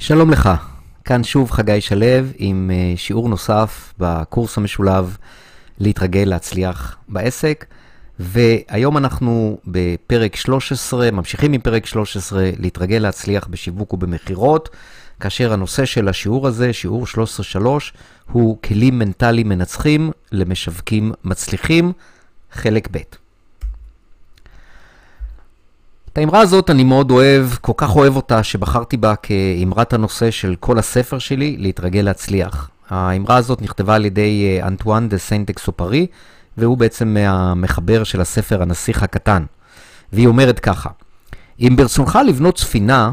שלום לך, כאן שוב חגי שלו עם אה, שיעור נוסף בקורס המשולב להתרגל להצליח בעסק. והיום אנחנו בפרק 13, ממשיכים עם פרק 13, להתרגל להצליח בשיווק ובמכירות, כאשר הנושא של השיעור הזה, שיעור 13.3, הוא כלים מנטליים מנצחים למשווקים מצליחים, חלק ב'. את האמרה הזאת אני מאוד אוהב, כל כך אוהב אותה, שבחרתי בה כאמרת הנושא של כל הספר שלי, להתרגל להצליח. האמרה הזאת נכתבה על ידי אה, אנטואן דה סנט אקסופרי, והוא בעצם המחבר של הספר הנסיך הקטן. והיא אומרת ככה, אם ברצונך לבנות ספינה,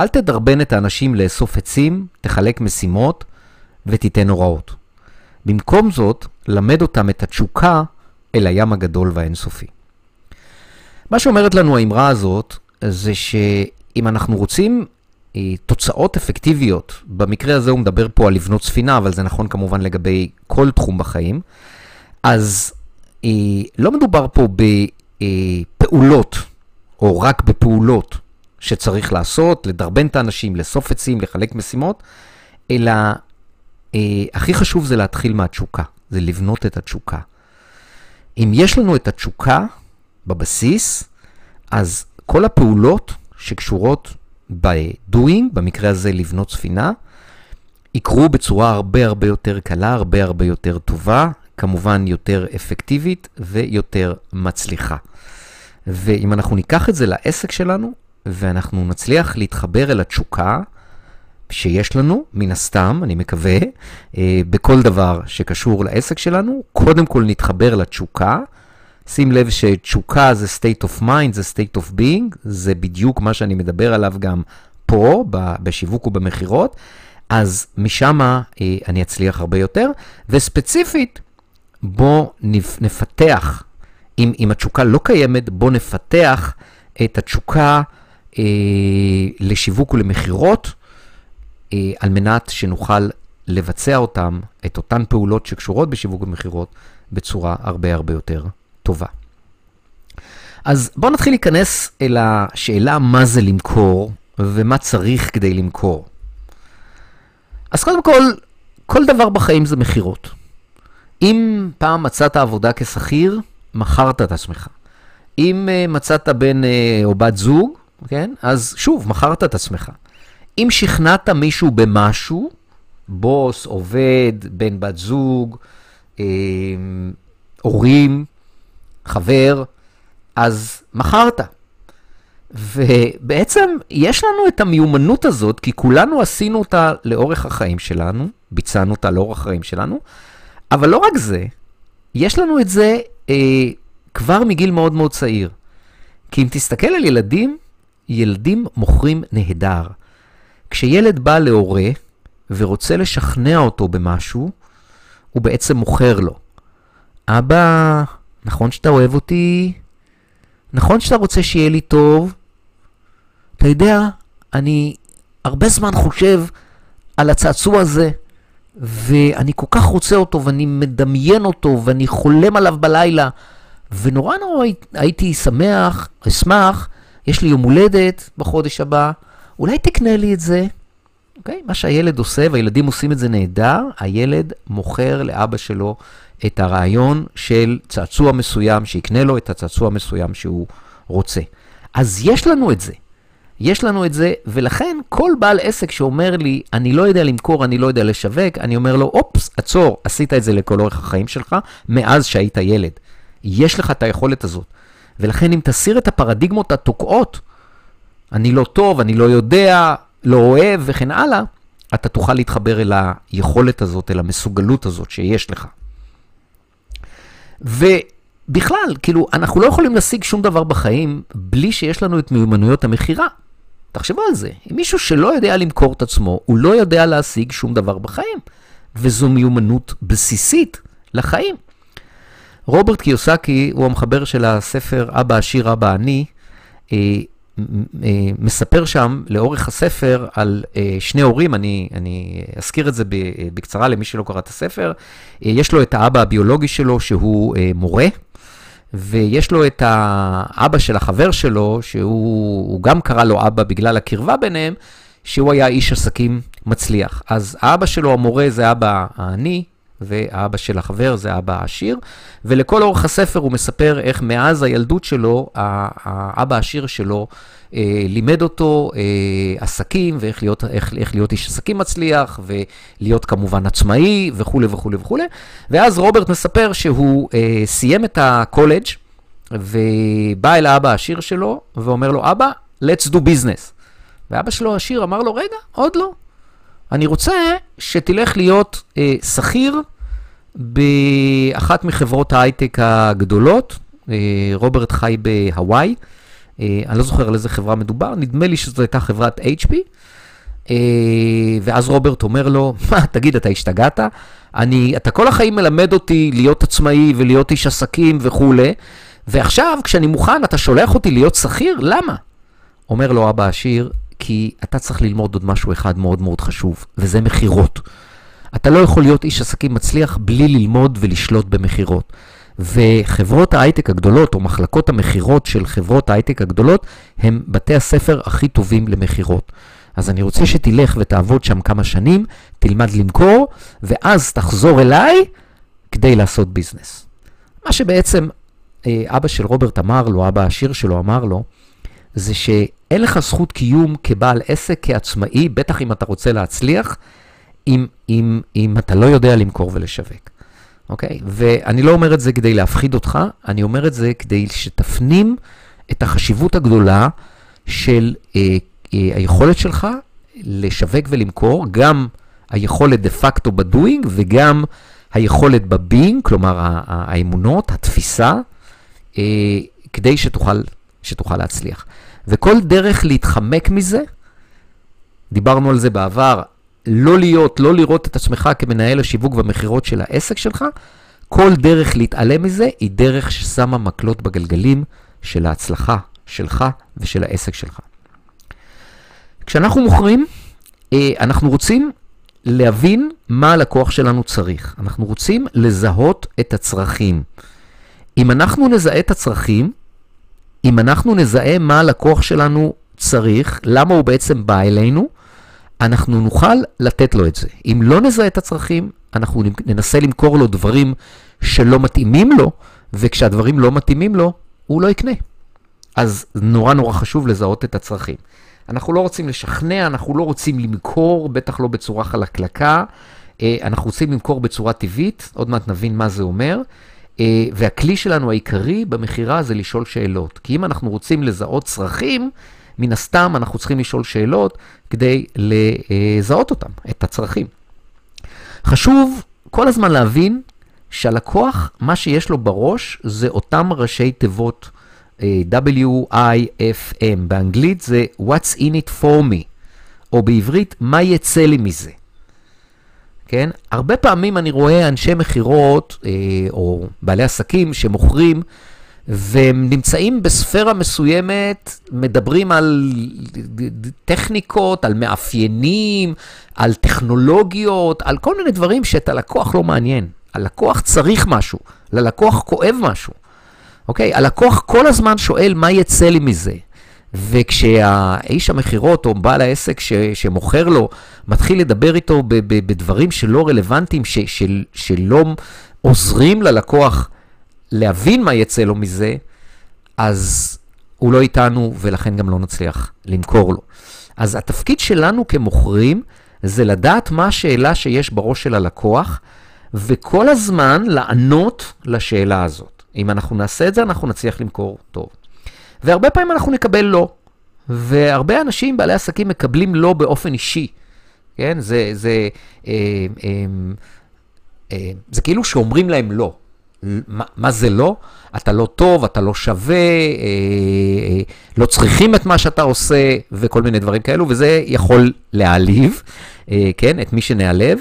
אל תדרבן את האנשים לאסוף עצים, תחלק משימות ותיתן הוראות. במקום זאת, למד אותם את התשוקה אל הים הגדול והאינסופי. מה שאומרת לנו האמרה הזאת, זה שאם אנחנו רוצים אה, תוצאות אפקטיביות, במקרה הזה הוא מדבר פה על לבנות ספינה, אבל זה נכון כמובן לגבי כל תחום בחיים, אז אה, לא מדובר פה בפעולות, או רק בפעולות שצריך לעשות, לדרבן את האנשים, לאסוף עצים, לחלק משימות, אלא אה, הכי חשוב זה להתחיל מהתשוקה, זה לבנות את התשוקה. אם יש לנו את התשוקה בבסיס, אז כל הפעולות שקשורות ב-doing, במקרה הזה לבנות ספינה, יקרו בצורה הרבה הרבה יותר קלה, הרבה הרבה יותר טובה, כמובן יותר אפקטיבית ויותר מצליחה. ואם אנחנו ניקח את זה לעסק שלנו, ואנחנו נצליח להתחבר אל התשוקה שיש לנו, מן הסתם, אני מקווה, אה, בכל דבר שקשור לעסק שלנו, קודם כל נתחבר לתשוקה. שים לב שתשוקה זה state of mind, זה state of being, זה בדיוק מה שאני מדבר עליו גם פה, בשיווק ובמכירות, אז משם אה, אני אצליח הרבה יותר, וספציפית, בוא נפתח, אם, אם התשוקה לא קיימת, בוא נפתח את התשוקה אה, לשיווק ולמכירות, אה, על מנת שנוכל לבצע אותם, את אותן פעולות שקשורות בשיווק ומכירות, בצורה הרבה הרבה יותר טובה. אז בואו נתחיל להיכנס אל השאלה מה זה למכור ומה צריך כדי למכור. אז קודם כל, כל דבר בחיים זה מכירות. אם פעם מצאת עבודה כשכיר, מכרת את עצמך. אם uh, מצאת בן uh, או בת זוג, כן? אז שוב, מכרת את עצמך. אם שכנעת מישהו במשהו, בוס, עובד, בן, בת זוג, אה, הורים, חבר, אז מכרת. ובעצם יש לנו את המיומנות הזאת, כי כולנו עשינו אותה לאורך החיים שלנו, ביצענו אותה לאורך החיים שלנו, אבל לא רק זה, יש לנו את זה אה, כבר מגיל מאוד מאוד צעיר. כי אם תסתכל על ילדים, ילדים מוכרים נהדר. כשילד בא להורה ורוצה לשכנע אותו במשהו, הוא בעצם מוכר לו. אבא, נכון שאתה אוהב אותי? נכון שאתה רוצה שיהיה לי טוב? אתה יודע, אני הרבה זמן חושב על הצעצוע הזה, ואני כל כך רוצה אותו, ואני מדמיין אותו, ואני חולם עליו בלילה, ונורא נורא הייתי שמח, אשמח, יש לי יום הולדת בחודש הבא, אולי תקנה לי את זה. אוקיי? מה שהילד עושה, והילדים עושים את זה נהדר, הילד מוכר לאבא שלו את הרעיון של צעצוע מסוים, שיקנה לו את הצעצוע המסוים שהוא רוצה. אז יש לנו את זה. יש לנו את זה, ולכן כל בעל עסק שאומר לי, אני לא יודע למכור, אני לא יודע לשווק, אני אומר לו, אופס, עצור, עשית את זה לכל אורך החיים שלך, מאז שהיית ילד. יש לך את היכולת הזאת. ולכן אם תסיר את הפרדיגמות התוקעות, אני לא טוב, אני לא יודע, לא אוהב וכן הלאה, אתה תוכל להתחבר אל היכולת הזאת, אל המסוגלות הזאת שיש לך. ובכלל, כאילו, אנחנו לא יכולים להשיג שום דבר בחיים בלי שיש לנו את מיומנויות המכירה. תחשבו על זה, אם מישהו שלא יודע למכור את עצמו, הוא לא יודע להשיג שום דבר בחיים, וזו מיומנות בסיסית לחיים. רוברט קיוסקי הוא המחבר של הספר אבא עשיר אבא עני, אה, מספר שם לאורך הספר על אה, שני הורים, אני, אני אזכיר את זה בקצרה למי שלא קרא את הספר. יש לו את האבא הביולוגי שלו שהוא מורה, ויש לו את האבא של החבר שלו, שהוא גם קרא לו אבא בגלל הקרבה ביניהם, שהוא היה איש עסקים מצליח. אז האבא שלו, המורה, זה אבא העני, והאבא של החבר זה אבא העשיר, ולכל אורך הספר הוא מספר איך מאז הילדות שלו, האבא העשיר שלו אה, לימד אותו אה, עסקים, ואיך להיות, איך, איך להיות איש עסקים מצליח, ולהיות כמובן עצמאי, וכולי וכולי וכולי. ואז רוברט מספר שהוא אה, סיים את הקולג' ובא אל האבא העשיר שלו, ואומר לו, אבא, let's do business. ואבא שלו העשיר אמר לו, רגע, עוד לא. אני רוצה שתלך להיות אה, שכיר באחת מחברות ההייטק הגדולות. אה, רוברט חי בהוואי, אה, אני לא זוכר על איזה חברה מדובר, נדמה לי שזו הייתה חברת HP. אה, ואז רוברט אומר לו, מה, תגיד, אתה השתגעת? אני, אתה כל החיים מלמד אותי להיות עצמאי ולהיות איש עסקים וכולי, ועכשיו, כשאני מוכן, אתה שולח אותי להיות שכיר? למה? אומר לו אבא עשיר, כי אתה צריך ללמוד עוד משהו אחד מאוד מאוד חשוב, וזה מכירות. אתה לא יכול להיות איש עסקים מצליח בלי ללמוד ולשלוט במכירות. וחברות ההייטק הגדולות, או מחלקות המכירות של חברות ההייטק הגדולות, הם בתי הספר הכי טובים למכירות. אז אני רוצה שתלך ותעבוד שם כמה שנים, תלמד למכור, ואז תחזור אליי כדי לעשות ביזנס. מה שבעצם אה, אבא של רוברט אמר לו, אבא העשיר שלו אמר לו, זה שאין לך זכות קיום כבעל עסק, כעצמאי, בטח אם אתה רוצה להצליח, אם, אם, אם אתה לא יודע למכור ולשווק. אוקיי? ואני לא אומר את זה כדי להפחיד אותך, אני אומר את זה כדי שתפנים את החשיבות הגדולה של אה, אה, היכולת שלך לשווק ולמכור, גם היכולת דה פקטו בדואינג וגם היכולת בבינג, כלומר האמונות, התפיסה, אה, כדי שתוכל, שתוכל להצליח. וכל דרך להתחמק מזה, דיברנו על זה בעבר, לא להיות, לא לראות את עצמך כמנהל השיווק והמכירות של העסק שלך, כל דרך להתעלם מזה היא דרך ששמה מקלות בגלגלים של ההצלחה שלך ושל העסק שלך. כשאנחנו מוכרים, אה, אנחנו רוצים להבין מה הלקוח שלנו צריך. אנחנו רוצים לזהות את הצרכים. אם אנחנו נזהה את הצרכים, אם אנחנו נזהה מה הלקוח שלנו צריך, למה הוא בעצם בא אלינו, אנחנו נוכל לתת לו את זה. אם לא נזהה את הצרכים, אנחנו ננסה למכור לו דברים שלא מתאימים לו, וכשהדברים לא מתאימים לו, הוא לא יקנה. אז נורא נורא חשוב לזהות את הצרכים. אנחנו לא רוצים לשכנע, אנחנו לא רוצים למכור, בטח לא בצורה חלקלקה. אה, אנחנו רוצים למכור בצורה טבעית, עוד מעט נבין מה זה אומר. אה, והכלי שלנו העיקרי במכירה זה לשאול שאלות. כי אם אנחנו רוצים לזהות צרכים, מן הסתם אנחנו צריכים לשאול שאלות כדי לזהות אותם, את הצרכים. חשוב כל הזמן להבין שהלקוח, מה שיש לו בראש זה אותם ראשי תיבות אה, W-I-F-M, באנגלית זה What's in it for me, או בעברית, מה יצא לי מזה. כן? הרבה פעמים אני רואה אנשי מכירות, אה, או בעלי עסקים שמוכרים, והם נמצאים בספירה מסוימת, מדברים על טכניקות, על מאפיינים, על טכנולוגיות, על כל מיני דברים שאת הלקוח לא מעניין. הלקוח צריך משהו, ללקוח כואב משהו, אוקיי? הלקוח כל הזמן שואל מה יצא לי מזה. וכשהאיש המכירות או בעל העסק ש, שמוכר לו מתחיל לדבר איתו ב, ב, בדברים שלא רלוונטיים, ש, של, שלא עוזרים ללקוח להבין מה יצא לו מזה, אז הוא לא איתנו ולכן גם לא נצליח למכור לו. אז התפקיד שלנו כמוכרים זה לדעת מה השאלה שיש בראש של הלקוח, וכל הזמן לענות לשאלה הזאת. אם אנחנו נעשה את זה, אנחנו נצליח למכור טוב. והרבה פעמים אנחנו נקבל לא. והרבה אנשים, בעלי עסקים, מקבלים לא באופן אישי. כן? זה, זה, אה, אה, אה, זה כאילו שאומרים להם לא. מה, מה זה לא? אתה לא טוב, אתה לא שווה, אה, אה, לא צריכים את מה שאתה עושה, וכל מיני דברים כאלו, וזה יכול להעליב, אה, כן? את מי שנעלב,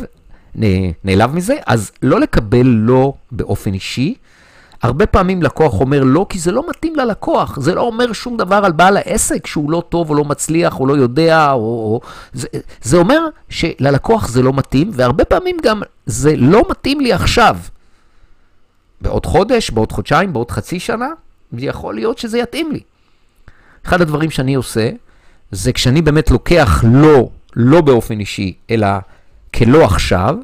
נעלב מזה, אז לא לקבל לא באופן אישי, הרבה פעמים לקוח אומר לא, כי זה לא מתאים ללקוח. זה לא אומר שום דבר על בעל העסק שהוא לא טוב או לא מצליח או לא יודע, או... או זה, זה אומר שללקוח זה לא מתאים, והרבה פעמים גם זה לא מתאים לי עכשיו. בעוד חודש, בעוד חודשיים, בעוד חצי שנה, יכול להיות שזה יתאים לי. אחד הדברים שאני עושה, זה כשאני באמת לוקח לא, לא באופן אישי, אלא כלא עכשיו,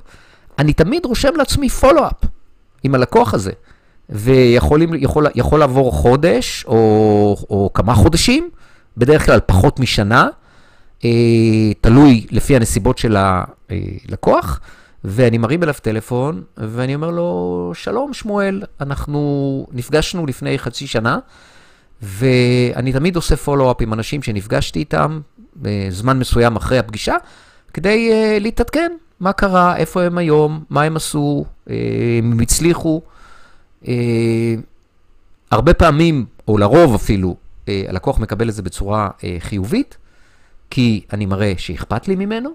אני תמיד רושם לעצמי פולו-אפ עם הלקוח הזה. ויכול יכול, יכול לעבור חודש או, או כמה חודשים, בדרך כלל פחות משנה, אה, תלוי לפי הנסיבות של הלקוח, ואני מרים אליו טלפון, ואני אומר לו, שלום שמואל, אנחנו נפגשנו לפני חצי שנה, ואני תמיד עושה פולו-אפ עם אנשים שנפגשתי איתם זמן מסוים אחרי הפגישה, כדי uh, להתעדכן מה קרה, איפה הם היום, מה הם עשו, uh, הם הצליחו. Uh, הרבה פעמים, או לרוב אפילו, uh, הלקוח מקבל את זה בצורה uh, חיובית, כי אני מראה שאכפת לי ממנו.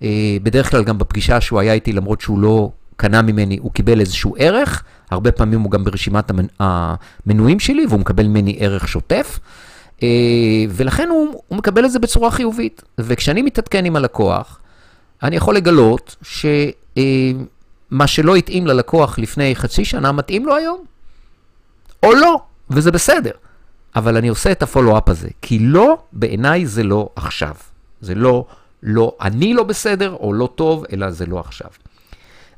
Uh, בדרך כלל גם בפגישה שהוא היה איתי, למרות שהוא לא קנה ממני, הוא קיבל איזשהו ערך. הרבה פעמים הוא גם ברשימת המנויים שלי, והוא מקבל ממני ערך שוטף. אה, ולכן הוא, הוא מקבל את זה בצורה חיובית. וכשאני מתעדכן עם הלקוח, אני יכול לגלות שמה שלא התאים ללקוח לפני חצי שנה, מתאים לו היום. או לא, וזה בסדר. אבל אני עושה את הפולו-אפ הזה, כי לא, בעיניי זה לא עכשיו. זה לא, לא, אני לא בסדר או לא טוב, אלא זה לא עכשיו.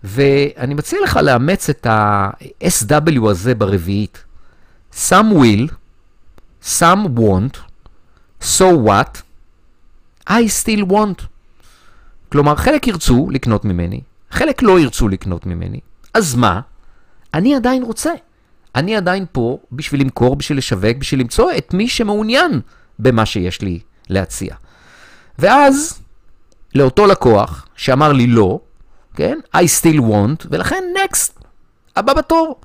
ואני מציע לך לאמץ את ה-SW הזה ברביעית. Some will, some want, so what, I still want. כלומר, חלק ירצו לקנות ממני, חלק לא ירצו לקנות ממני. אז מה? אני עדיין רוצה. אני עדיין פה בשביל למכור, בשביל לשווק, בשביל למצוא את מי שמעוניין במה שיש לי להציע. ואז, לאותו לקוח שאמר לי לא, כן? I still want, ולכן next, הבא בתור.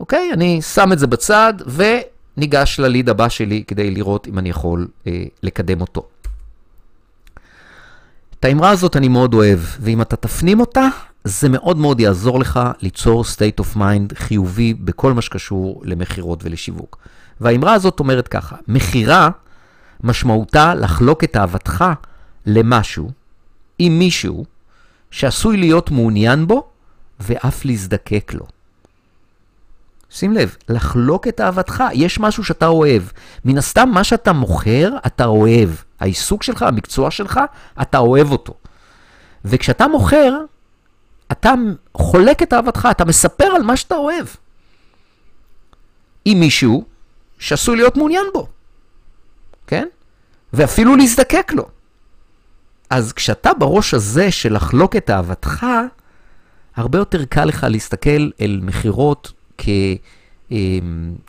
אוקיי? אני שם את זה בצד וניגש לליד הבא שלי כדי לראות אם אני יכול אה, לקדם אותו. את האמרה הזאת אני מאוד אוהב, ואם אתה תפנים אותה, זה מאוד מאוד יעזור לך ליצור state of mind חיובי בכל מה שקשור למכירות ולשיווק. והאמרה הזאת אומרת ככה, מכירה משמעותה לחלוק את אהבתך למשהו, עם מישהו, שעשוי להיות מעוניין בו ואף להזדקק לו. שים לב, לחלוק את אהבתך, יש משהו שאתה אוהב. מן הסתם, מה שאתה מוכר, אתה אוהב. העיסוק שלך, המקצוע שלך, אתה אוהב אותו. וכשאתה מוכר, אתה חולק את אהבתך, אתה מספר על מה שאתה אוהב. עם מישהו שעשוי להיות מעוניין בו, כן? ואפילו להזדקק לו. אז כשאתה בראש הזה של לחלוק את אהבתך, הרבה יותר קל לך להסתכל אל מכירות כ... אה,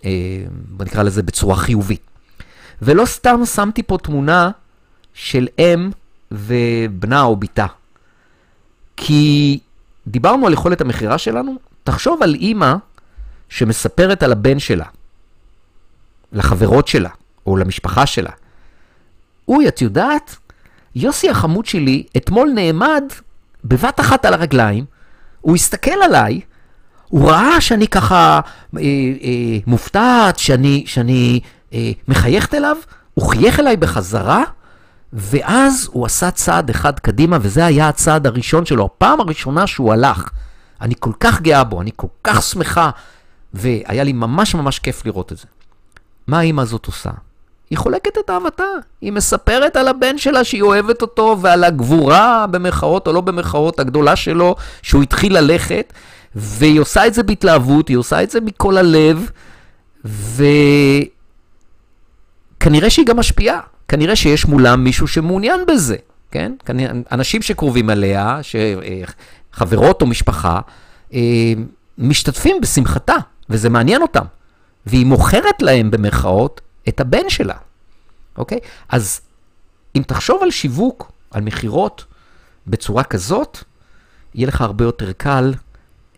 אה, בוא נקרא לזה בצורה חיובית. ולא סתם שמתי פה תמונה של אם ובנה או בתה. כי דיברנו על יכולת המכירה שלנו, תחשוב על אימא שמספרת על הבן שלה, לחברות שלה, או למשפחה שלה. אוי, את יודעת? יוסי החמוד שלי אתמול נעמד בבת אחת על הרגליים, הוא הסתכל עליי, הוא ראה שאני ככה אה, אה, מופתעת, שאני, שאני אה, מחייכת אליו, הוא חייך אליי בחזרה, ואז הוא עשה צעד אחד קדימה, וזה היה הצעד הראשון שלו, הפעם הראשונה שהוא הלך. אני כל כך גאה בו, אני כל כך שמחה, והיה לי ממש ממש כיף לראות את זה. מה האמא הזאת עושה? היא חולקת את אהבתה. היא מספרת על הבן שלה שהיא אוהבת אותו ועל הגבורה, במרכאות או לא במרכאות, הגדולה שלו, שהוא התחיל ללכת, והיא עושה את זה בהתלהבות, היא עושה את זה מכל הלב, וכנראה שהיא גם משפיעה. כנראה שיש מולם מישהו שמעוניין בזה, כן? אנשים שקרובים אליה, חברות או משפחה, אה, משתתפים בשמחתה, וזה מעניין אותם. והיא מוכרת להם במרכאות את הבן שלה, אוקיי? אז אם תחשוב על שיווק, על מכירות, בצורה כזאת, יהיה לך הרבה יותר קל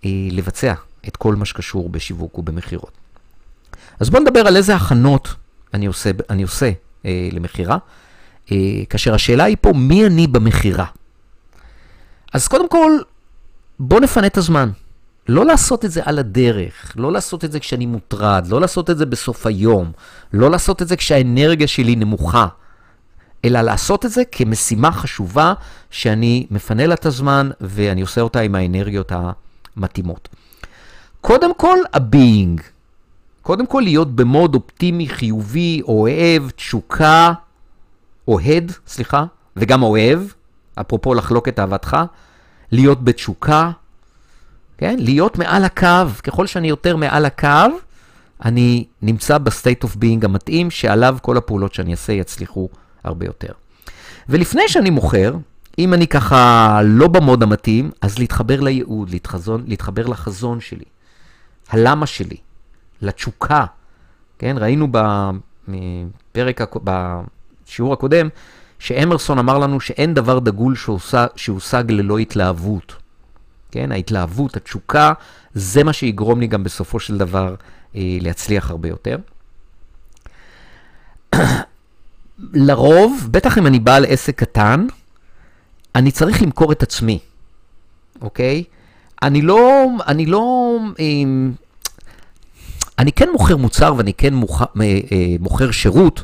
אה, לבצע את כל מה שקשור בשיווק ובמכירות. אז בואו נדבר על איזה הכנות אני עושה, אני עושה אה, למכירה, אה, כאשר השאלה היא פה, מי אני במכירה? אז קודם כל, בואו נפנה את הזמן. לא לעשות את זה על הדרך, לא לעשות את זה כשאני מוטרד, לא לעשות את זה בסוף היום, לא לעשות את זה כשהאנרגיה שלי נמוכה, אלא לעשות את זה כמשימה חשובה שאני מפנה לה את הזמן ואני עושה אותה עם האנרגיות המתאימות. קודם כל, ה-being. קודם כל להיות במוד אופטימי, חיובי, אוהב, תשוקה, אוהד, סליחה, וגם אוהב, אפרופו לחלוק את אהבתך, להיות בתשוקה, כן? להיות מעל הקו. ככל שאני יותר מעל הקו, אני נמצא ב-state of being המתאים, שעליו כל הפעולות שאני אעשה יצליחו הרבה יותר. ולפני שאני מוכר, אם אני ככה לא במוד המתאים, אז להתחבר לייעוד, להחזון, להתחבר לחזון שלי, הלמה שלי, לתשוקה. כן, ראינו בפרק, בשיעור הקודם, שאמרסון אמר לנו שאין דבר דגול שהושג ללא התלהבות. כן, ההתלהבות, התשוקה, זה מה שיגרום לי גם בסופו של דבר אה, להצליח הרבה יותר. לרוב, בטח אם אני בעל עסק קטן, אני צריך למכור את עצמי, אוקיי? אני לא, אני לא, אה, אני כן מוכר מוצר ואני כן מוכר, אה, אה, מוכר שירות,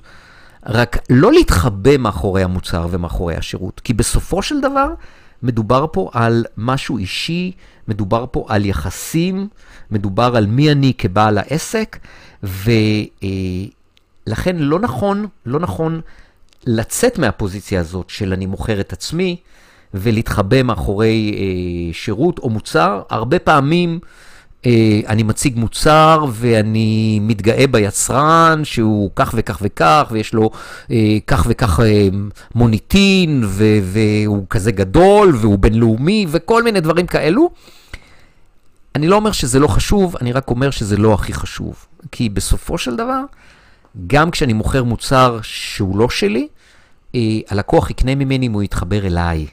רק לא להתחבא מאחורי המוצר ומאחורי השירות, כי בסופו של דבר מדובר פה על משהו אישי, מדובר פה על יחסים, מדובר על מי אני כבעל העסק, ולכן לא נכון, לא נכון לצאת מהפוזיציה הזאת של אני מוכר את עצמי ולהתחבא מאחורי אה, שירות או מוצר. הרבה פעמים אה, אני מציג מוצר ואני מתגאה ביצרן שהוא כך וכך וכך, ויש לו אה, כך וכך אה, מוניטין, והוא כזה גדול, והוא בינלאומי, וכל מיני דברים כאלו. אני לא אומר שזה לא חשוב, אני רק אומר שזה לא הכי חשוב. כי בסופו של דבר, גם כשאני מוכר מוצר שהוא לא שלי, הלקוח יקנה ממני אם הוא יתחבר אליי.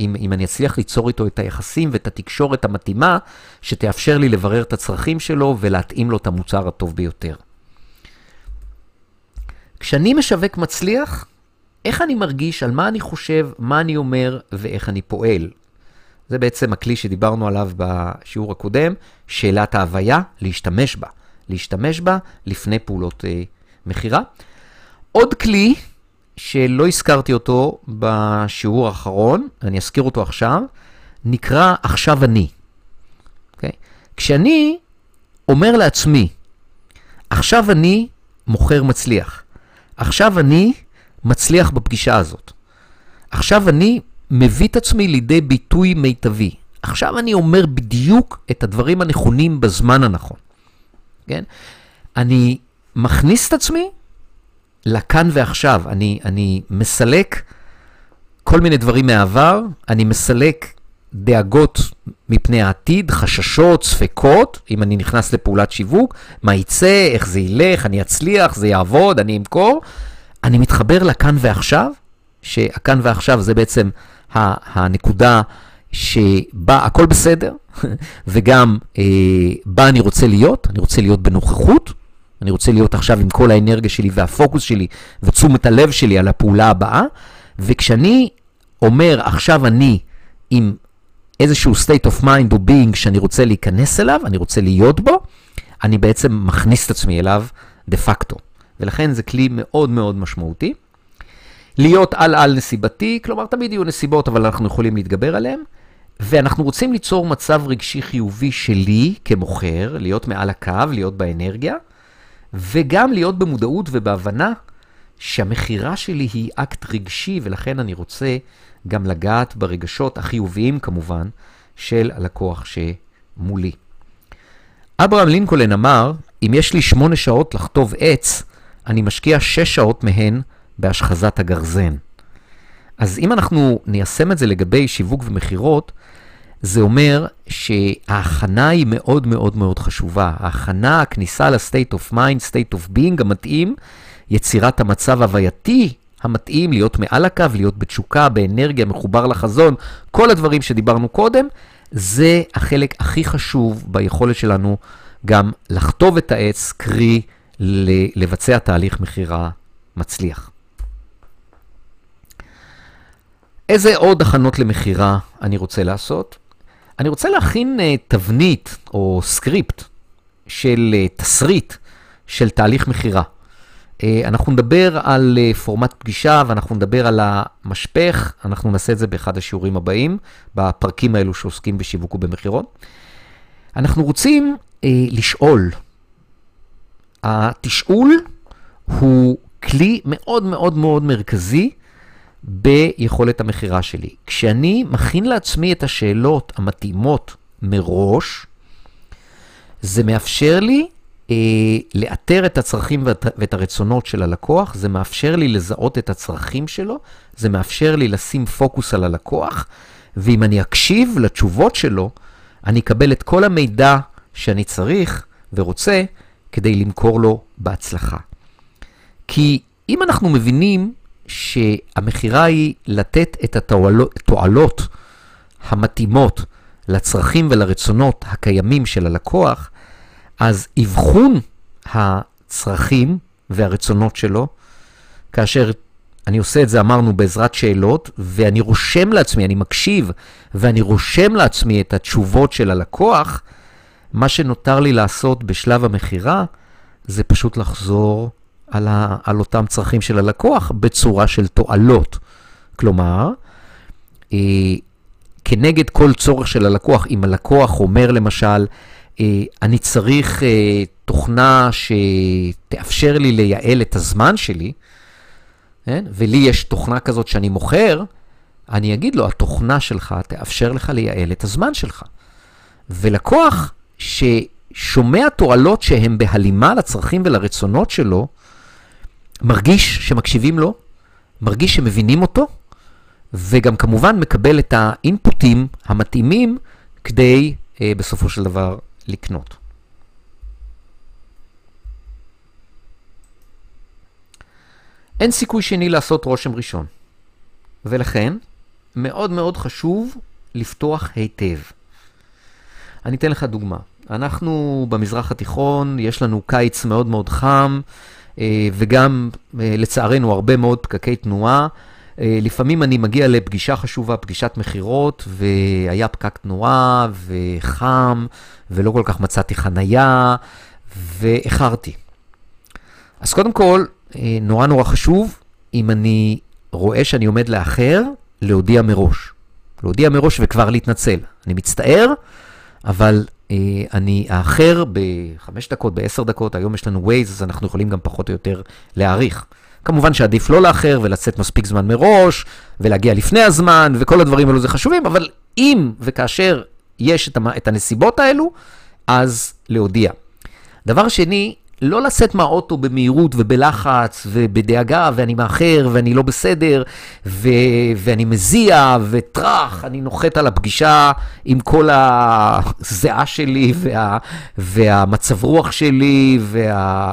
אם, אם אני אצליח ליצור איתו את היחסים ואת התקשורת המתאימה, שתאפשר לי לברר את הצרכים שלו ולהתאים לו את המוצר הטוב ביותר. כשאני משווק מצליח, איך אני מרגיש, על מה אני חושב, מה אני אומר ואיך אני פועל. זה בעצם הכלי שדיברנו עליו בשיעור הקודם, שאלת ההוויה, להשתמש בה. להשתמש בה לפני פעולות אה, מכירה. עוד כלי שלא הזכרתי אותו בשיעור האחרון, אני אזכיר אותו עכשיו, נקרא עכשיו אני. Okay? אוקיי? כשאני אומר לעצמי, עכשיו אני מוכר מצליח, עכשיו אני מצליח בפגישה הזאת, עכשיו אני מביא את עצמי לידי ביטוי מיטבי, עכשיו אני אומר בדיוק את הדברים הנכונים בזמן הנכון. כן? אני מכניס את עצמי לכאן ועכשיו. אני, אני מסלק כל מיני דברים מהעבר, אני מסלק דאגות מפני העתיד, חששות, ספקות, אם אני נכנס לפעולת שיווק, מה יצא, איך זה ילך, אני אצליח, זה יעבוד, אני אמכור. אני מתחבר לכאן ועכשיו, שהכאן ועכשיו זה בעצם הנקודה שבה הכל בסדר, וגם אה, בה אני רוצה להיות, אני רוצה להיות בנוכחות, אני רוצה להיות עכשיו עם כל האנרגיה שלי והפוקוס שלי ותשומת הלב שלי על הפעולה הבאה, וכשאני אומר עכשיו אני עם איזשהו state of mind או being שאני רוצה להיכנס אליו, אני רוצה להיות בו, אני בעצם מכניס את עצמי אליו דה פקטו. ולכן זה כלי מאוד מאוד משמעותי. להיות על-על נסיבתי, כלומר תמיד יהיו נסיבות, אבל אנחנו יכולים להתגבר עליהן. ואנחנו רוצים ליצור מצב רגשי חיובי שלי כמוכר, להיות מעל הקו, להיות באנרגיה. וגם להיות במודעות ובהבנה שהמכירה שלי היא אקט רגשי, ולכן אני רוצה גם לגעת ברגשות החיוביים כמובן של הלקוח שמולי. אברהם לינקולן אמר, אם יש לי שמונה שעות לכתוב עץ, אני משקיע שש שעות מהן בהשחזת הגרזן. אז אם אנחנו ניישם את זה לגבי שיווק ומכירות, זה אומר שההכנה היא מאוד מאוד מאוד חשובה. ההכנה, הכניסה ל-state of mind, state of being המתאים, יצירת המצב הווייתי המתאים, להיות מעל הקו, להיות בתשוקה, באנרגיה, מחובר לחזון, כל הדברים שדיברנו קודם, זה החלק הכי חשוב ביכולת שלנו גם לכתוב את העץ, קרי לבצע תהליך מכירה מצליח. איזה עוד הכנות למכירה אני רוצה לעשות? אני רוצה להכין uh, תבנית או סקריפט של uh, תסריט של תהליך מכירה. Uh, אנחנו נדבר על uh, פורמט פגישה ואנחנו נדבר על המשפך, אנחנו נעשה את זה באחד השיעורים הבאים, בפרקים האלו שעוסקים בשיווק ובמכירות. אנחנו רוצים uh, לשאול. התשאול הוא כלי מאוד מאוד מאוד מרכזי ביכולת המכירה שלי. כשאני מכין לעצמי את השאלות המתאימות מראש, זה מאפשר לי אה, לאתר את הצרכים ואת, ואת הרצונות של הלקוח, זה מאפשר לי לזהות את הצרכים שלו, זה מאפשר לי לשים פוקוס על הלקוח, ואם אני אקשיב לתשובות שלו, אני אקבל את כל המידע שאני צריך ורוצה כדי למכור לו בהצלחה. כי אם אנחנו מבינים שהמכירה היא לתת את התועלות המתאימות לצרכים ולרצונות הקיימים של הלקוח, אז אבחון הצרכים והרצונות שלו, כאשר אני עושה את זה, אמרנו, בעזרת שאלות, ואני רושם לעצמי, אני מקשיב, ואני רושם לעצמי את התשובות של הלקוח, מה שנותר לי לעשות בשלב המכירה, זה פשוט לחזור על, ה, על אותם צרכים של הלקוח בצורה של תועלות. כלומר, אה, כנגד כל צורך של הלקוח, אם הלקוח אומר למשל, אה, אני צריך אה, תוכנה שתאפשר לי לייעל את הזמן שלי, כן? ולי יש תוכנה כזאת שאני מוכר, אני אגיד לו, התוכנה שלך תאפשר לך לייעל את הזמן שלך. ולקוח ששומע תועלות שהן בהלימה לצרכים ולרצונות שלו, מרגיש שמקשיבים לו, מרגיש שמבינים אותו, וגם כמובן מקבל את האינפוטים המתאימים כדי אה, בסופו של דבר לקנות. אין סיכוי שני לעשות רושם ראשון, ולכן מאוד מאוד חשוב לפתוח היטב. אני אתן לך דוגמה. אנחנו במזרח התיכון, יש לנו קיץ מאוד מאוד חם, וגם אה, לצערנו הרבה מאוד פקקי תנועה. אה, לפעמים אני מגיע לפגישה חשובה, פגישת מכירות, והיה פקק תנועה וחם, ולא כל כך מצאתי חנייה, ואיחרתי. אז קודם כל, נורא נורא חשוב, אם אני רואה שאני עומד לאחר, להודיע מראש. להודיע מראש וכבר להתנצל. אני מצטער, אבל אה, אני האחר בחמש דקות, בעשר דקות, היום יש לנו Waze, אז אנחנו יכולים גם פחות או יותר להעריך. כמובן שעדיף לא לאחר ולצאת מספיק זמן מראש, ולהגיע לפני הזמן, וכל הדברים האלו זה חשובים, אבל אם וכאשר יש את הנסיבות האלו, אז להודיע. דבר שני, לא לצאת מהאוטו במהירות ובלחץ ובדאגה, ואני מאחר ואני לא בסדר, ו- ואני מזיע, וטראח, אני נוחת על הפגישה עם כל הזיעה שלי וה- והמצב רוח שלי, וה...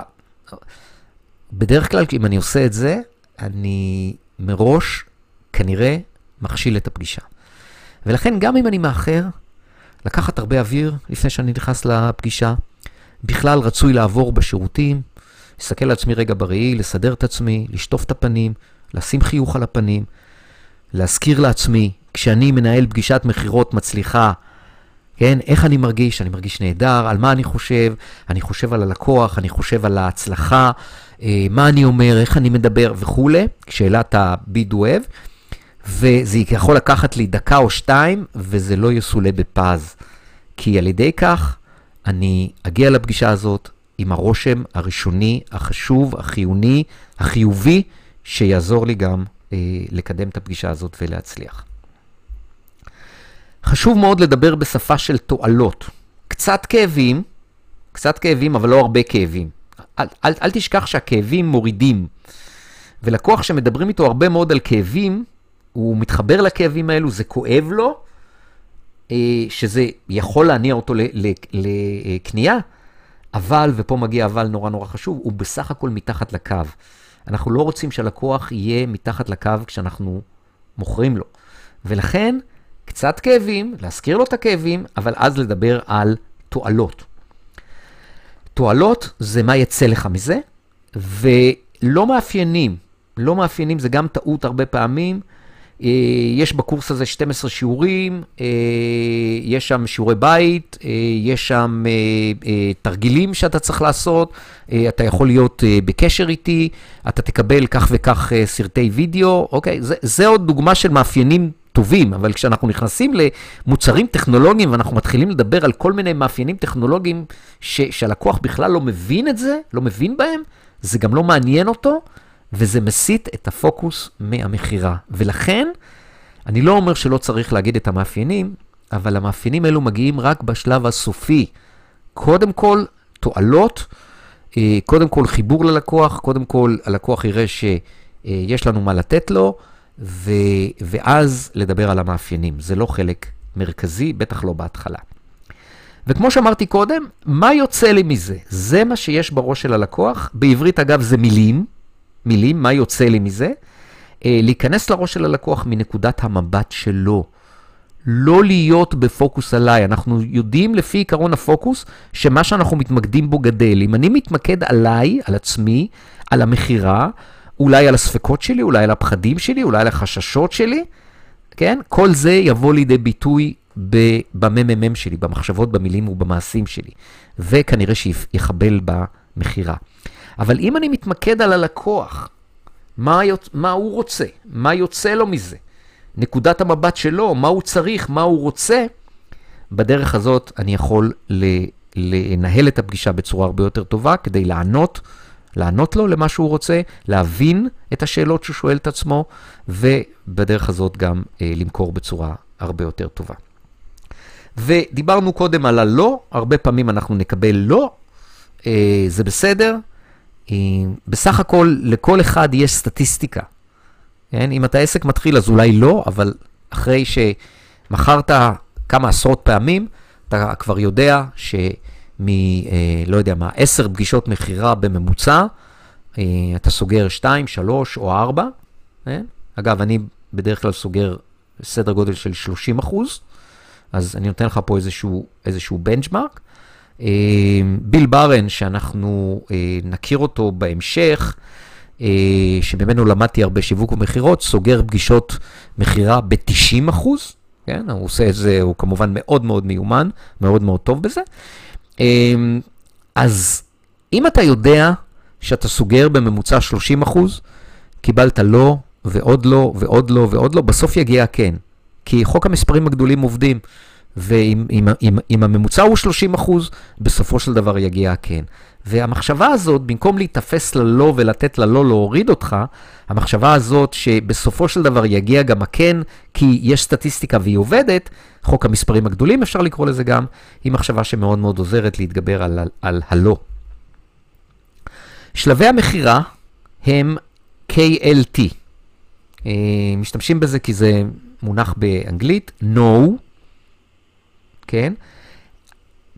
בדרך כלל, אם אני עושה את זה, אני מראש כנראה מכשיל את הפגישה. ולכן, גם אם אני מאחר, לקחת הרבה אוויר לפני שאני נכנס לפגישה, בכלל רצוי לעבור בשירותים, להסתכל על עצמי רגע בראי, לסדר את עצמי, לשטוף את הפנים, לשים חיוך על הפנים, להזכיר לעצמי, כשאני מנהל פגישת מכירות מצליחה, כן, איך אני מרגיש? אני מרגיש נהדר, על מה אני חושב? אני חושב על הלקוח, אני חושב על ההצלחה, אה, מה אני אומר, איך אני מדבר וכולי, שאלת הביד אוהב, וזה יכול לקחת לי דקה או שתיים, וזה לא יסולא בפז. כי על ידי כך אני אגיע לפגישה הזאת עם הרושם הראשוני, החשוב, החיוני, החיובי, שיעזור לי גם אה, לקדם את הפגישה הזאת ולהצליח. חשוב מאוד לדבר בשפה של תועלות. קצת כאבים, קצת כאבים, אבל לא הרבה כאבים. אל, אל, אל תשכח שהכאבים מורידים. ולקוח שמדברים איתו הרבה מאוד על כאבים, הוא מתחבר לכאבים האלו, זה כואב לו, שזה יכול להניע אותו לקנייה, אבל, ופה מגיע אבל נורא נורא חשוב, הוא בסך הכל מתחת לקו. אנחנו לא רוצים שהלקוח יהיה מתחת לקו כשאנחנו מוכרים לו. ולכן, קצת כאבים, להזכיר לו את הכאבים, אבל אז לדבר על תועלות. תועלות זה מה יצא לך מזה, ולא מאפיינים, לא מאפיינים זה גם טעות הרבה פעמים. אה, יש בקורס הזה 12 שיעורים, אה, יש שם שיעורי בית, אה, יש שם תרגילים שאתה צריך לעשות, אתה יכול להיות בקשר איתי, אתה תקבל כך וכך סרטי וידאו, אוקיי? זה, זה עוד דוגמה של מאפיינים טובים, אבל כשאנחנו נכנסים למוצרים טכנולוגיים ואנחנו מתחילים לדבר על כל מיני מאפיינים טכנולוגיים ש, שהלקוח בכלל לא מבין את זה, לא מבין בהם, זה גם לא מעניין אותו, וזה מסיט את הפוקוס מהמכירה. ולכן, אני לא אומר שלא צריך להגיד את המאפיינים, אבל המאפיינים האלו מגיעים רק בשלב הסופי. קודם כל, תועלות, אה, קודם כל חיבור ללקוח, קודם כל הלקוח יראה שיש לנו מה לתת לו, ו... ואז לדבר על המאפיינים. זה לא חלק מרכזי, בטח לא בהתחלה. וכמו שאמרתי קודם, מה יוצא לי מזה? זה מה שיש בראש של הלקוח. בעברית, אגב, זה מילים. מילים, מה יוצא לי מזה? אה, להיכנס לראש של הלקוח מנקודת המבט שלו. לא להיות בפוקוס עליי. אנחנו יודעים לפי עיקרון הפוקוס, שמה שאנחנו מתמקדים בו גדל. אם אני מתמקד עליי, על עצמי, על המכירה, אולי על הספקות שלי, אולי על הפחדים שלי, אולי על החששות שלי, כן? כל זה יבוא לידי ביטוי בממ"מ שלי, במחשבות, במילים ובמעשים שלי, וכנראה שיחבל במכירה. אבל אם אני מתמקד על הלקוח, מה, יוצ... מה הוא רוצה, מה יוצא לו מזה, נקודת המבט שלו, מה הוא צריך, מה הוא רוצה, בדרך הזאת אני יכול. לנהל את הפגישה בצורה הרבה יותר טובה כדי לענות, לענות לו למה שהוא רוצה, להבין את השאלות שהוא שואל את עצמו, ובדרך הזאת גם אה, למכור בצורה הרבה יותר טובה. ודיברנו קודם על הלא, הרבה פעמים אנחנו נקבל לא, אה, זה בסדר. בסך הכל, לכל אחד יש סטטיסטיקה. כן? אם אתה עסק מתחיל, אז אולי לא, אבל אחרי שמכרת כמה עשרות פעמים, אתה כבר יודע שמ, אה, לא יודע מה, עשר פגישות מכירה בממוצע, אה, אתה סוגר שתיים, שלוש או ארבע. כן? אגב, אני בדרך כלל סוגר סדר גודל של 30 אחוז. אז אני נותן לך פה איזשהו, איזשהו בנצ'מארק. אה, ביל ברן, שאנחנו אה, נכיר אותו בהמשך, אה, שממנו למדתי הרבה שיווק ומכירות, סוגר פגישות מכירה ב-90 אחוז, כן? הוא עושה את זה, הוא כמובן מאוד מאוד מיומן, מאוד מאוד טוב בזה. אז אם אתה יודע שאתה סוגר בממוצע 30 אחוז, קיבלת לא, ועוד לא, ועוד לא, ועוד לא, בסוף יגיע כן. כי חוק המספרים הגדולים עובדים, ואם אם, אם, אם הממוצע הוא 30 אחוז, בסופו של דבר יגיע הכן. והמחשבה הזאת, במקום להיתפס ללא ולתת ללא להוריד אותך, המחשבה הזאת שבסופו של דבר יגיע גם הכן, כי יש סטטיסטיקה והיא עובדת, חוק המספרים הגדולים אפשר לקרוא לזה גם, היא מחשבה שמאוד מאוד עוזרת להתגבר על, על, על הלא. שלבי המכירה הם KLT. אה, משתמשים בזה כי זה מונח באנגלית, no, כן?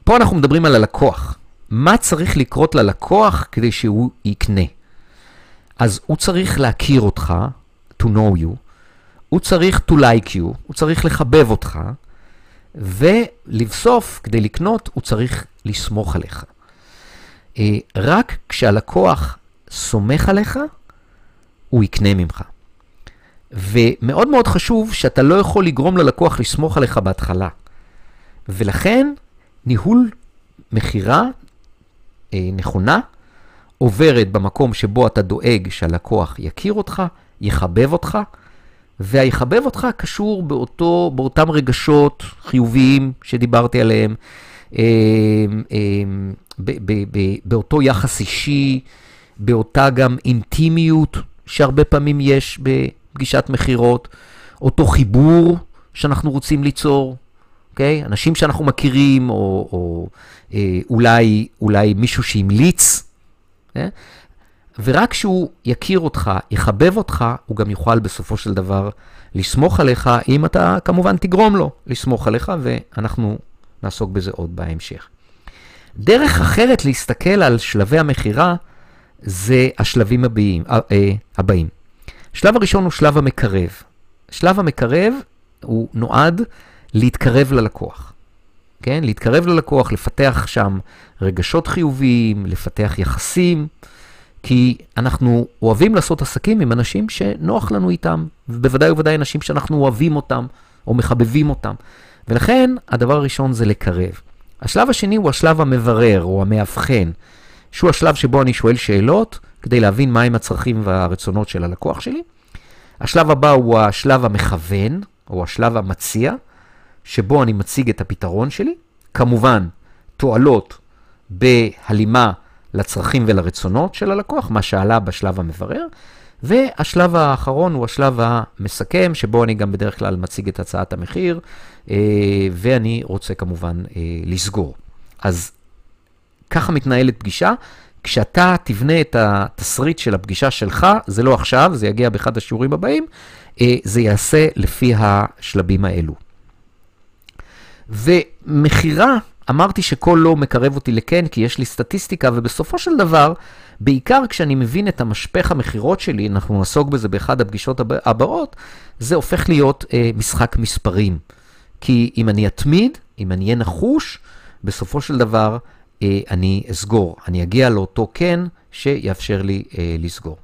פה אנחנו מדברים על הלקוח. מה צריך לקרות ללקוח כדי שהוא יקנה? אז הוא צריך להכיר אותך, to know you, הוא צריך to like you, הוא צריך לחבב אותך, ולבסוף, כדי לקנות, הוא צריך לסמוך עליך. אה, רק כשהלקוח סומך עליך, הוא יקנה ממך. ומאוד מאוד חשוב שאתה לא יכול לגרום ללקוח לסמוך עליך בהתחלה. ולכן ניהול מכירה אה, נכונה עוברת במקום שבו אתה דואג שהלקוח יכיר אותך, יחבב אותך, והיחבב אותך קשור באותו, באותם רגשות חיוביים שדיברתי עליהם, אה, אה, ב, ב, ב, באותו יחס אישי, באותה גם אינטימיות שהרבה פעמים יש פגישת מכירות, אותו חיבור שאנחנו רוצים ליצור, אוקיי? אנשים שאנחנו מכירים, או, או אה, אולי, אולי מישהו שהמליץ, אה? ורק כשהוא יכיר אותך, יחבב אותך, הוא גם יוכל בסופו של דבר לסמוך עליך, אם אתה כמובן תגרום לו לסמוך עליך, ואנחנו נעסוק בזה עוד בהמשך. דרך אחרת להסתכל על שלבי המכירה זה השלבים הבאים. אה, אה, הבאים. השלב הראשון הוא שלב המקרב. שלב המקרב הוא נועד להתקרב ללקוח. כן? להתקרב ללקוח, לפתח שם רגשות חיוביים, לפתח יחסים, כי אנחנו אוהבים לעשות עסקים עם אנשים שנוח לנו איתם, ובוודאי ובוודאי אנשים שאנחנו אוהבים אותם או מחבבים אותם. ולכן הדבר הראשון זה לקרב. השלב השני הוא השלב המברר או המאבחן, שהוא השלב שבו אני שואל שאלות, כדי להבין מהם הצרכים והרצונות של הלקוח שלי. השלב הבא הוא השלב המכוון, או השלב המציע, שבו אני מציג את הפתרון שלי. כמובן, תועלות בהלימה לצרכים ולרצונות של הלקוח, מה שעלה בשלב המברר. והשלב האחרון הוא השלב המסכם, שבו אני גם בדרך כלל מציג את הצעת המחיר, אה, ואני רוצה כמובן אה, לסגור. אז ככה מתנהלת פגישה. כשאתה תבנה את התסריט של הפגישה שלך, זה לא עכשיו, זה יגיע באחד השיעורים הבאים, אה, זה יעשה לפי השלבים האלו. ומכירה, אמרתי שכל לא מקרב אותי לכן, כי יש לי סטטיסטיקה, ובסופו של דבר, בעיקר כשאני מבין את המשפך המכירות שלי, אנחנו נעסוק בזה באחד הפגישות הבאות, זה הופך להיות אה, משחק מספרים. כי אם אני אתמיד, אם אני אהיה נחוש, בסופו של דבר אה, אני אסגור. אני אגיע לאותו כן שיאפשר לי אה, לסגור.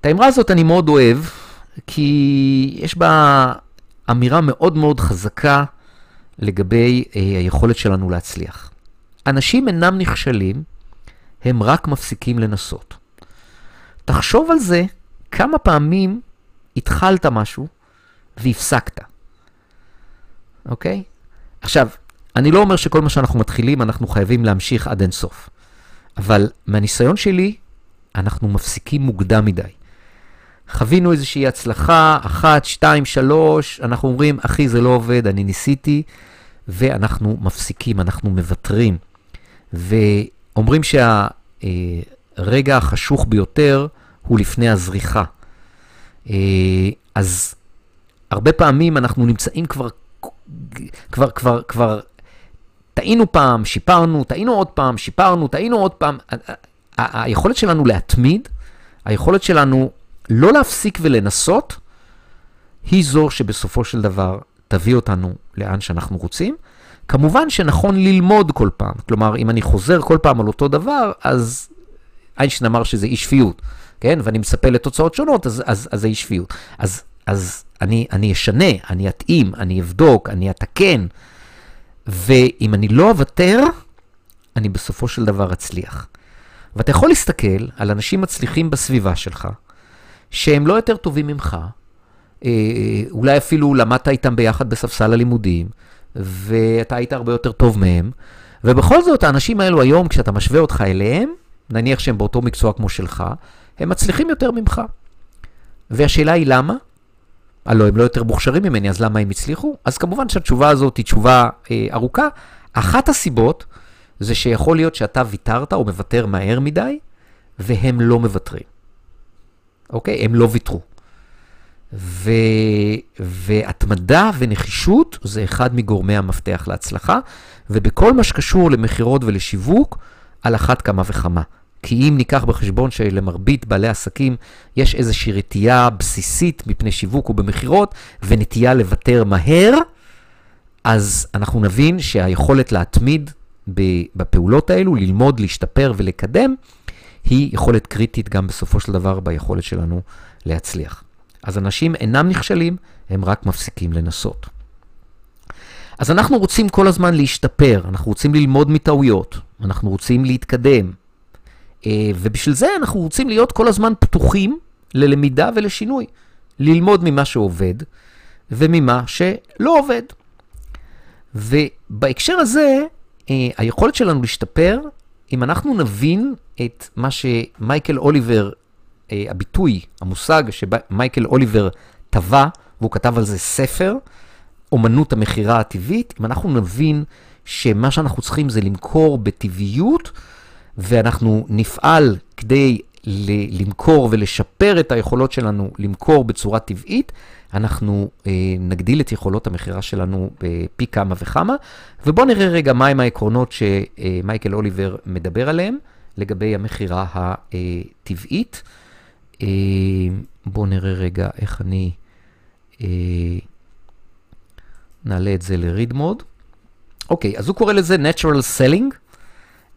את האמרה הזאת אני מאוד אוהב, כי יש בה אמירה מאוד מאוד חזקה לגבי אה, היכולת שלנו להצליח. אנשים אינם נכשלים, הם רק מפסיקים לנסות. תחשוב על זה כמה פעמים התחלת משהו והפסקת, אוקיי? עכשיו, אני לא אומר שכל מה שאנחנו מתחילים אנחנו חייבים להמשיך עד אינסוף, אבל מהניסיון שלי, אנחנו מפסיקים מוקדם מדי. חווינו איזושהי הצלחה, אחת, שתיים, שלוש, אנחנו אומרים, אחי, זה לא עובד, אני ניסיתי, ואנחנו מפסיקים, אנחנו מוותרים. ואומרים שהרגע החשוך ביותר הוא לפני הזריחה. אה, אז הרבה פעמים אנחנו נמצאים כבר, כבר, כבר, כבר, טעינו פעם, שיפרנו, טעינו עוד פעם, שיפרנו, טעינו עוד פעם. היכולת שלנו להתמיד, היכולת שלנו לא להפסיק ולנסות, היא זו שבסופו של דבר תביא אותנו לאן שאנחנו רוצים. כמובן שנכון ללמוד כל פעם. כלומר, אם אני חוזר כל פעם על אותו דבר, אז איינשטיין אמר שזה אי שפיות, כן? ואני מצפה לתוצאות שונות, אז, אז, אז זה אי שפיות. אז, אז אני, אני אשנה, אני אתאים, אני אבדוק, אני אתקן, ואם אני לא אוותר, אני בסופו של דבר אצליח. ואתה יכול להסתכל על אנשים מצליחים בסביבה שלך, שהם לא יותר טובים ממך, אה, אולי אפילו למדת איתם ביחד בספסל הלימודים, ואתה היית הרבה יותר טוב מהם, ובכל זאת האנשים האלו היום, כשאתה משווה אותך אליהם, נניח שהם באותו מקצוע כמו שלך, הם מצליחים יותר ממך. והשאלה היא למה? הלוא הם לא יותר מוכשרים ממני, אז למה הם הצליחו? אז כמובן שהתשובה הזאת היא תשובה אה, ארוכה. אחת הסיבות זה שיכול להיות שאתה ויתרת או מוותר מהר מדי, והם לא מוותרים. אוקיי? הם לא ויתרו. ו... והתמדה ונחישות זה אחד מגורמי המפתח להצלחה, ובכל מה שקשור למכירות ולשיווק, על אחת כמה וכמה. כי אם ניקח בחשבון שלמרבית בעלי עסקים יש איזושהי רתיעה בסיסית מפני שיווק ובמכירות, ונטייה לוותר מהר, אז אנחנו נבין שהיכולת להתמיד בפעולות האלו, ללמוד, להשתפר ולקדם, היא יכולת קריטית גם בסופו של דבר ביכולת שלנו להצליח. אז אנשים אינם נכשלים, הם רק מפסיקים לנסות. אז אנחנו רוצים כל הזמן להשתפר, אנחנו רוצים ללמוד מטעויות, אנחנו רוצים להתקדם, אה, ובשביל זה אנחנו רוצים להיות כל הזמן פתוחים ללמידה ולשינוי. ללמוד ממה שעובד וממה שלא עובד. ובהקשר הזה, אה, היכולת שלנו להשתפר, אם אנחנו נבין את מה שמייקל אוליבר, אה, הביטוי, המושג שמייקל אוליבר טבע, והוא כתב על זה ספר, אומנות המכירה הטבעית, אם אנחנו נבין שמה שאנחנו צריכים זה למכור בטבעיות, ואנחנו נפעל כדי למכור ולשפר את היכולות שלנו למכור בצורה טבעית, אנחנו אה, נגדיל את יכולות המכירה שלנו פי כמה וכמה. ובואו נראה רגע מהם העקרונות שמייקל אוליבר מדבר עליהם לגבי המכירה הטבעית. אה, בואו נראה רגע איך אני אה, נעלה את זה ל-read mode. אוקיי, אז הוא קורא לזה Natural Selling.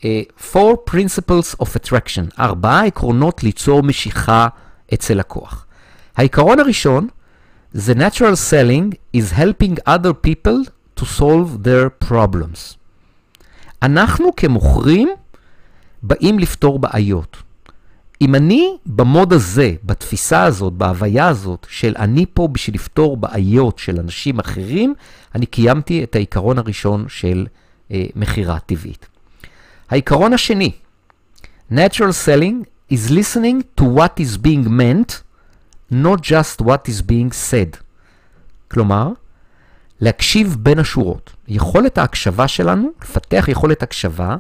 Uh, Four Principles of Attraction, ארבעה עקרונות ליצור משיכה אצל לקוח. העיקרון הראשון זה Natural Selling is helping other people to solve their problems. אנחנו כמוכרים באים לפתור בעיות. אם אני במוד הזה, בתפיסה הזאת, בהוויה הזאת, של אני פה בשביל לפתור בעיות של אנשים אחרים, אני קיימתי את העיקרון הראשון של אה, מכירה טבעית. העיקרון השני, Natural Selling is listening to what is being meant, not just what is being said. כלומר, להקשיב בין השורות. יכולת ההקשבה שלנו, לפתח יכולת הקשבה,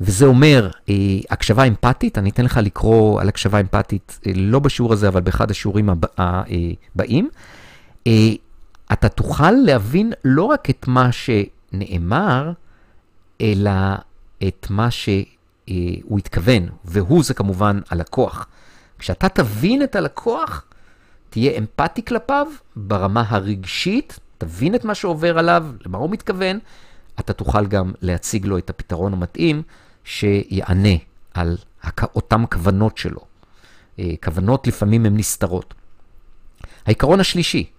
וזה אומר אה, הקשבה אמפתית, אני אתן לך לקרוא על הקשבה אמפתית, אה, לא בשיעור הזה, אבל באחד השיעורים הבאים. אה, אתה תוכל להבין לא רק את מה שנאמר, אלא את מה שהוא התכוון, והוא זה כמובן הלקוח. כשאתה תבין את הלקוח, תהיה אמפתי כלפיו ברמה הרגשית, תבין את מה שעובר עליו, למה הוא מתכוון, אתה תוכל גם להציג לו את הפתרון המתאים שיענה על אותן כוונות שלו. אה, כוונות לפעמים הן נסתרות. העיקרון השלישי,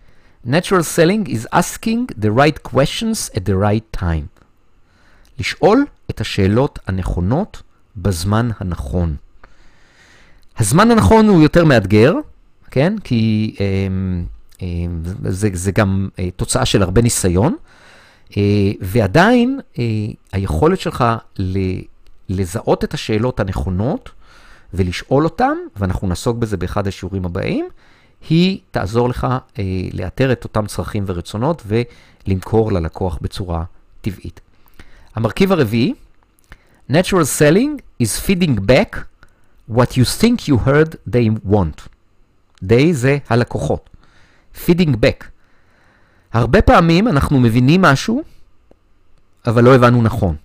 Natural selling is asking the right questions at the right time. לשאול את השאלות הנכונות בזמן הנכון. הזמן הנכון הוא יותר מאתגר, כן? כי אה, אה, זה, זה גם אה, תוצאה של הרבה ניסיון, אה, ועדיין אה, היכולת שלך ל, לזהות את השאלות הנכונות ולשאול אותן, ואנחנו נעסוק בזה באחד השיעורים הבאים, היא תעזור לך אה, לאתר את אותם צרכים ורצונות ולמכור ללקוח בצורה טבעית. המרכיב הרביעי, Natural selling is feeding back what you think you heard they want. they זה הלקוחות. feeding back. הרבה פעמים אנחנו מבינים משהו, אבל לא הבנו נכון.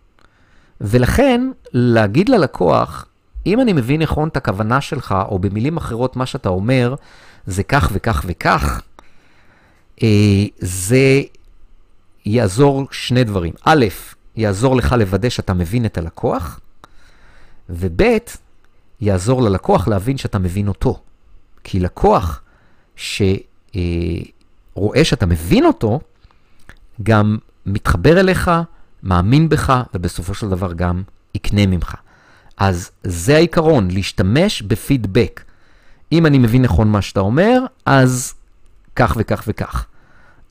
ולכן, להגיד ללקוח, אם אני מבין נכון את הכוונה שלך, או במילים אחרות מה שאתה אומר, זה כך וכך וכך, אה, זה יעזור שני דברים. א', יעזור לך לוודא שאתה מבין את הלקוח, וב', יעזור ללקוח להבין שאתה מבין אותו. כי לקוח שרואה שאתה מבין אותו, גם מתחבר אליך, מאמין בך, ובסופו של דבר גם יקנה ממך. אז זה העיקרון, להשתמש בפידבק. אם אני מבין נכון מה שאתה אומר, אז כך וכך וכך.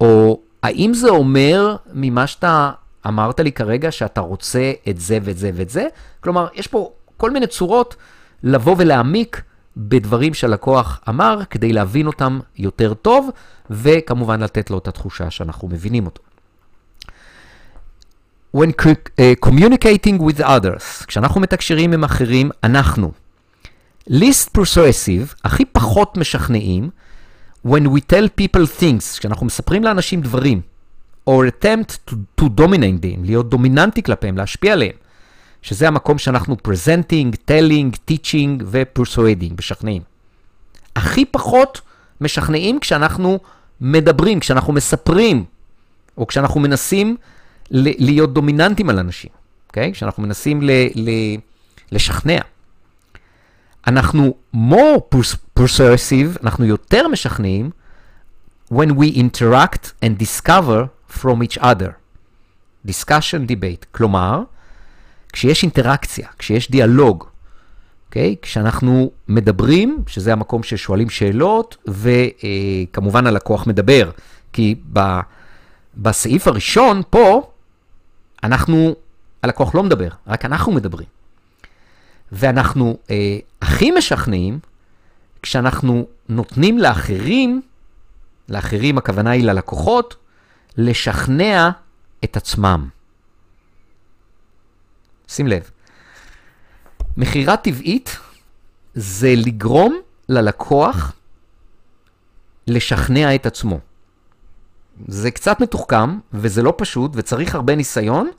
או האם זה אומר ממה שאתה אמרת לי כרגע שאתה רוצה את זה ואת זה ואת זה? כלומר, יש פה כל מיני צורות לבוא ולהעמיק בדברים שהלקוח אמר כדי להבין אותם יותר טוב, וכמובן לתת לו את התחושה שאנחנו מבינים אותו. When uh, communicating with others, כשאנחנו מתקשרים עם אחרים, אנחנו least persuasive, הכי פחות משכנעים, when we tell people things, כשאנחנו מספרים לאנשים דברים, or attempt to, to dominate them, להיות דומיננטי כלפיהם, להשפיע עליהם, שזה המקום שאנחנו presenting, telling, teaching ו-persuading, משכנעים. הכי פחות משכנעים כשאנחנו מדברים, כשאנחנו מספרים, או כשאנחנו מנסים להיות דומיננטים על אנשים, אוקיי? Okay? כשאנחנו מנסים ל- ל- לשכנע. אנחנו more persuasive, אנחנו יותר משכנעים, when we interact and discover from each other. discussion debate. כלומר, כשיש אינטראקציה, כשיש דיאלוג, אוקיי? Okay? כשאנחנו מדברים, שזה המקום ששואלים שאלות, וכמובן הלקוח מדבר. כי ב, בסעיף הראשון פה, אנחנו, הלקוח לא מדבר, רק אנחנו מדברים. ואנחנו אה, הכי משכנעים כשאנחנו נותנים לאחרים, לאחרים הכוונה היא ללקוחות, לשכנע את עצמם. שים לב, מכירה טבעית זה לגרום ללקוח לשכנע את עצמו. זה קצת מתוחכם, וזה לא פשוט, וצריך הרבה ניסיון,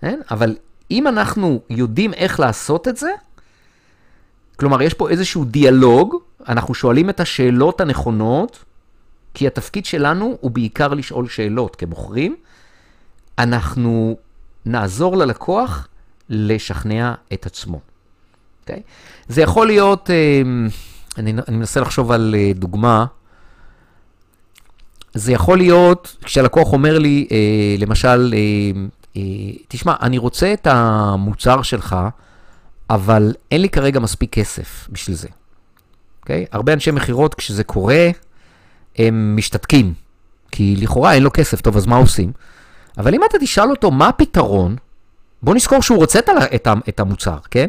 כן? אבל אם אנחנו יודעים איך לעשות את זה, כלומר, יש פה איזשהו דיאלוג, אנחנו שואלים את השאלות הנכונות, כי התפקיד שלנו הוא בעיקר לשאול שאלות כמוכרים. אנחנו נעזור ללקוח לשכנע את עצמו. Okay? אוקיי? זה יכול להיות, אה, אני, אני מנסה לחשוב על אה, דוגמה, זה יכול להיות כשהלקוח אומר לי, אה, למשל, תשמע, אני רוצה את המוצר שלך, אבל אין לי כרגע מספיק כסף בשביל זה. אוקיי? Okay? הרבה אנשי מכירות, כשזה קורה, הם משתתקים. כי לכאורה אין לו כסף, טוב, אז מה עושים? אבל אם אתה תשאל אותו מה הפתרון, בוא נזכור שהוא רוצה את, המוצר, כן?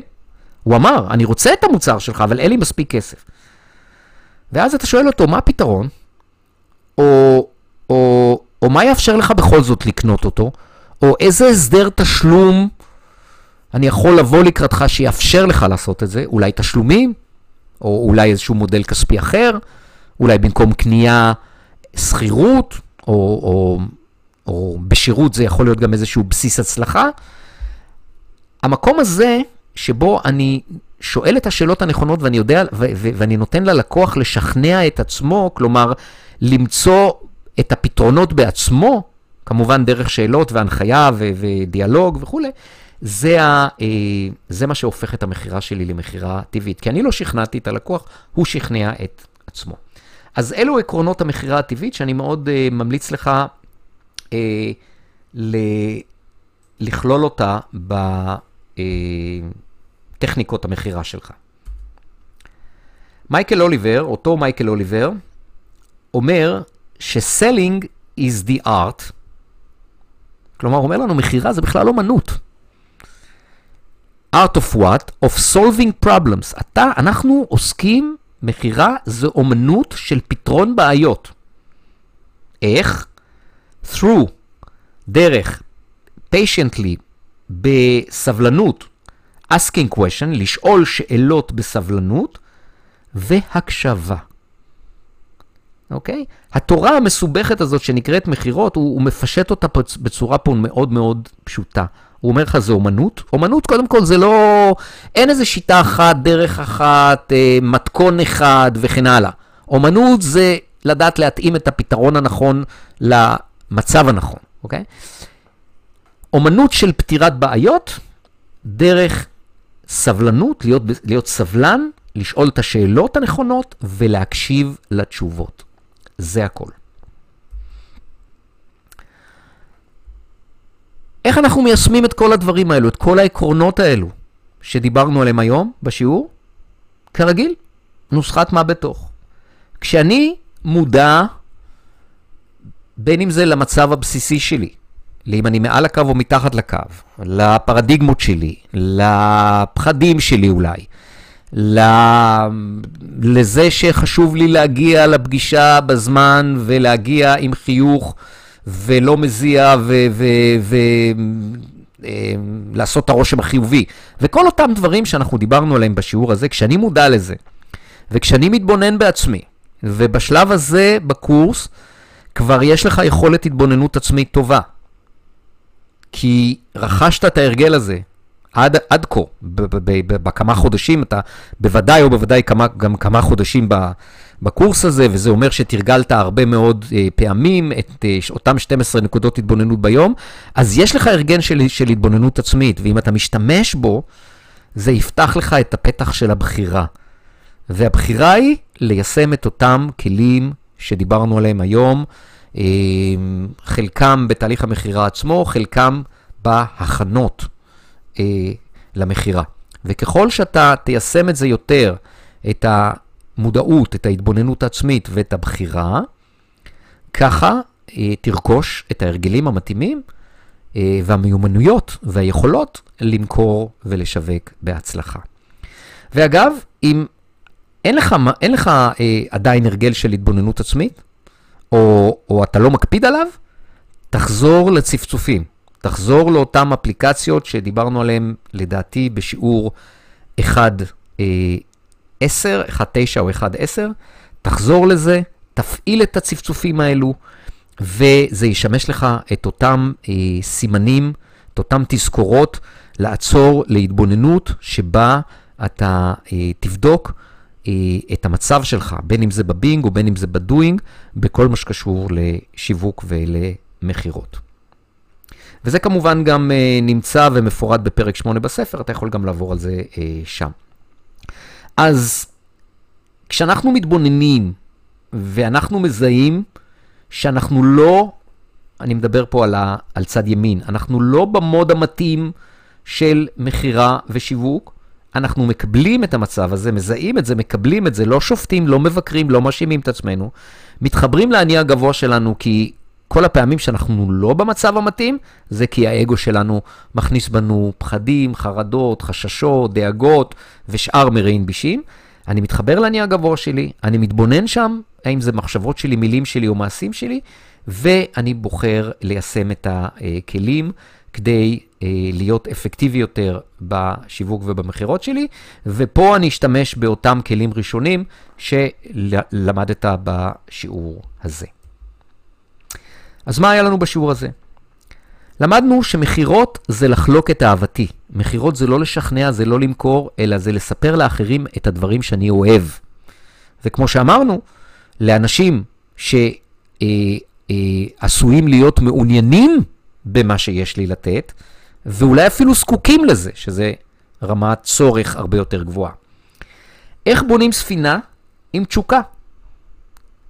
הוא אמר, אני רוצה את המוצר שלך, אבל אין לי מספיק כסף. ואז אתה שואל אותו, מה הפתרון? או, או, או מה יאפשר לך בכל זאת לקנות אותו? או איזה הסדר תשלום אני יכול לבוא לקראתך שיאפשר לך לעשות את זה? אולי תשלומים? או אולי איזשהו מודל כספי אחר? אולי במקום קנייה, שכירות? או, או, או בשירות זה יכול להיות גם איזשהו בסיס הצלחה? המקום הזה שבו אני שואל את השאלות הנכונות ואני יודע, ו- ו- ואני נותן ללקוח לשכנע את עצמו, כלומר, למצוא את הפתרונות בעצמו, כמובן דרך שאלות והנחיה ו- ודיאלוג וכולי, זה, ה, אה, זה מה שהופך את המכירה שלי למכירה טבעית. כי אני לא שכנעתי את הלקוח, הוא שכנע את עצמו. אז אלו עקרונות המכירה הטבעית שאני מאוד אה, ממליץ לך אה, ל- לכלול אותה ב... אה, המכירה שלך. מייקל אוליבר, אותו מייקל אוליבר, אומר ש-selling is the art, כלומר, הוא אומר לנו, מכירה זה בכלל אומנות. art of what? of solving problems. אתה, אנחנו עוסקים, מכירה זה אומנות של פתרון בעיות. איך? through, דרך, patiently, בסבלנות, asking question, לשאול שאלות בסבלנות, והקשבה. אוקיי? התורה המסובכת הזאת שנקראת מכירות, הוא, הוא מפשט אותה בצורה פה מאוד מאוד פשוטה. הוא אומר לך, זה אומנות. אומנות, קודם כל, זה לא... אין איזה שיטה אחת, דרך אחת, אה, מתכון אחד וכן הלאה. אומנות זה לדעת להתאים את הפתרון הנכון למצב הנכון, אוקיי? אומנות של פתירת בעיות, דרך סבלנות, להיות, להיות סבלן, לשאול את השאלות הנכונות ולהקשיב לתשובות. זה הכל. איך אנחנו מיישמים את כל הדברים האלו, את כל העקרונות האלו שדיברנו עליהם היום בשיעור? כרגיל, נוסחת מה בתוך. כשאני מודע, בין אם זה למצב הבסיסי שלי, לאם אני מעל הקו או מתחת לקו, לפרדיגמות שלי, לפחדים שלי אולי, לזה שחשוב לי להגיע לפגישה בזמן ולהגיע עם חיוך ולא מזיע ולעשות אה, את הרושם החיובי. וכל אותם דברים שאנחנו דיברנו עליהם בשיעור הזה, כשאני מודע לזה, וכשאני מתבונן בעצמי, ובשלב הזה בקורס כבר יש לך יכולת התבוננות עצמית טובה. כי רכשת את ההרגל הזה עד, עד כה, בכמה חודשים, אתה בוודאי או בוודאי כמה, גם כמה חודשים בקורס הזה, וזה אומר שתרגלת הרבה מאוד אה, פעמים את אה, אותם 12 נקודות התבוננות ביום, אז יש לך הרגל של, של התבוננות עצמית, ואם אתה משתמש בו, זה יפתח לך את הפתח של הבחירה. והבחירה היא ליישם את אותם כלים שדיברנו עליהם היום, אה, חלקם בתהליך המכירה עצמו, חלקם בהכנות אה, למכירה. וככל שאתה תיישם את זה יותר, את המודעות, את ההתבוננות העצמית ואת הבחירה, ככה אה, תרכוש את ההרגלים המתאימים והמיומנויות והיכולות למכור ולשווק בהצלחה. ואגב, אם אין לך, אין לך אה, עדיין הרגל של התבוננות עצמית, או, או אתה לא מקפיד עליו, תחזור לצפצופים. תחזור לאותן אפליקציות שדיברנו עליהן, לדעתי, בשיעור 1.10, 1.9 או 1.10, תחזור לזה, תפעיל את הצפצופים האלו, וזה ישמש לך את אותם אה, סימנים, את אותם תזכורות, לעצור להתבוננות שבה אתה אה, תבדוק אה, את המצב שלך, בין אם זה בבינג או בין אם זה בדואינג, בכל מה שקשור לשיווק ולמכירות. וזה כמובן גם אה, נמצא ומפורט בפרק 8 בספר, אתה יכול גם לעבור על זה אה, שם. אז כשאנחנו מתבוננים ואנחנו מזהים שאנחנו לא, אני מדבר פה על, ה, על צד ימין, אנחנו לא במוד המתאים של מכירה ושיווק, אנחנו מקבלים את המצב הזה, מזהים את זה, מקבלים את זה, לא שופטים, לא מבקרים, לא מאשימים את עצמנו, מתחברים לאני הגבוה שלנו, כי כל הפעמים שאנחנו לא במצב המתאים, זה כי האגו שלנו מכניס בנו פחדים, חרדות, חששות, דאגות ושאר מרעין בישים. אני מתחבר לעני הגבוה שלי, אני מתבונן שם, האם זה מחשבות שלי, מילים שלי או מעשים שלי, ואני בוחר ליישם את הכלים כדי אה, להיות אפקטיבי יותר בשיווק ובמכירות שלי, ופה אני אשתמש באותם כלים ראשונים שלמדת בשיעור הזה. אז מה היה לנו בשיעור הזה? למדנו שמכירות זה לחלוק את אהבתי. מכירות זה לא לשכנע, זה לא למכור, אלא זה לספר לאחרים את הדברים שאני אוהב. וכמו שאמרנו, לאנשים שעשויים להיות מעוניינים במה שיש לי לתת, ואולי אפילו זקוקים לזה, שזה רמת צורך הרבה יותר גבוהה. איך בונים ספינה עם תשוקה?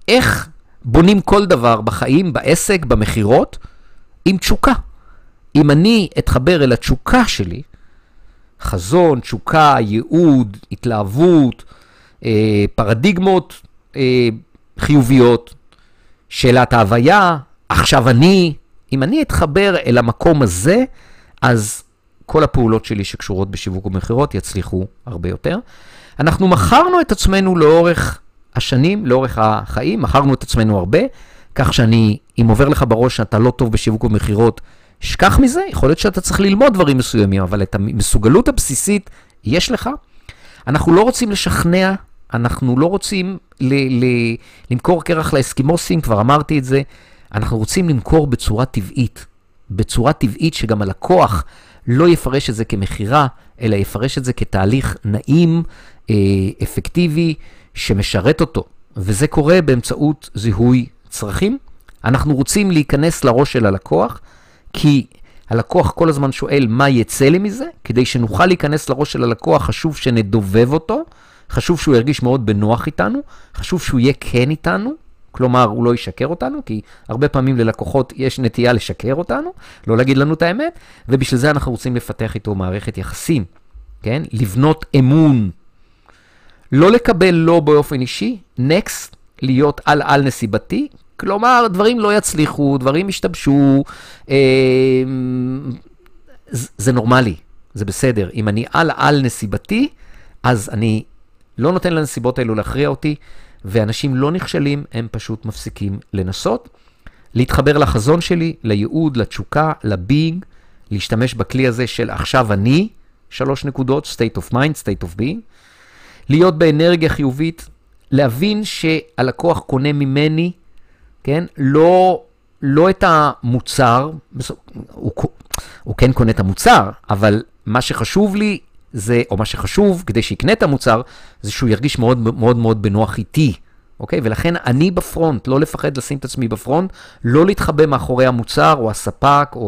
איך בונים כל דבר בחיים, בעסק, במכירות, עם תשוקה? אם אני אתחבר אל התשוקה שלי, חזון, תשוקה, ייעוד, התלהבות, אה, פרדיגמות אה, חיוביות, שאלת ההוויה, עכשיו אני, אם אני אתחבר אל המקום הזה, אז כל הפעולות שלי שקשורות בשיווק ומכירות יצליחו הרבה יותר. אנחנו מכרנו את עצמנו לאורך השנים, לאורך החיים, מכרנו את עצמנו הרבה, כך שאני, אם עובר לך בראש שאתה לא טוב בשיווק ומכירות, שכח מזה, יכול להיות שאתה צריך ללמוד דברים מסוימים, אבל את המסוגלות הבסיסית יש לך. אנחנו לא רוצים לשכנע, אנחנו לא רוצים ל- ל- למכור קרח לאסקימוסים, כבר אמרתי את זה, אנחנו רוצים למכור בצורה טבעית. בצורה טבעית שגם הלקוח לא יפרש את זה כמכירה, אלא יפרש את זה כתהליך נעים, אה, אפקטיבי, שמשרת אותו. וזה קורה באמצעות זיהוי צרכים. אנחנו רוצים להיכנס לראש של הלקוח, כי הלקוח כל הזמן שואל מה יצא לי מזה, כדי שנוכל להיכנס לראש של הלקוח, חשוב שנדובב אותו, חשוב שהוא ירגיש מאוד בנוח איתנו, חשוב שהוא יהיה כן איתנו, כלומר, הוא לא ישקר אותנו, כי הרבה פעמים ללקוחות יש נטייה לשקר אותנו, לא להגיד לנו את האמת, ובשביל זה אנחנו רוצים לפתח איתו מערכת יחסים, כן? לבנות אמון. לא לקבל לא באופן אישי, נקסט, להיות על-על נסיבתי, כלומר, דברים לא יצליחו, דברים ישתבשו, אה, זה נורמלי, זה בסדר. אם אני על-על נסיבתי, אז אני לא נותן לנסיבות האלו להכריע אותי, ואנשים לא נכשלים, הם פשוט מפסיקים לנסות. להתחבר לחזון שלי, לייעוד, לתשוקה, לביג, להשתמש בכלי הזה של עכשיו אני, שלוש נקודות, state of mind, state of being. להיות באנרגיה חיובית, להבין שהלקוח קונה ממני, כן? לא, לא את המוצר, הוא, הוא כן קונה את המוצר, אבל מה שחשוב לי זה, או מה שחשוב כדי שיקנה את המוצר, זה שהוא ירגיש מאוד מאוד מאוד בנוח איתי, אוקיי? ולכן אני בפרונט, לא לפחד לשים את עצמי בפרונט, לא להתחבא מאחורי המוצר או הספק או,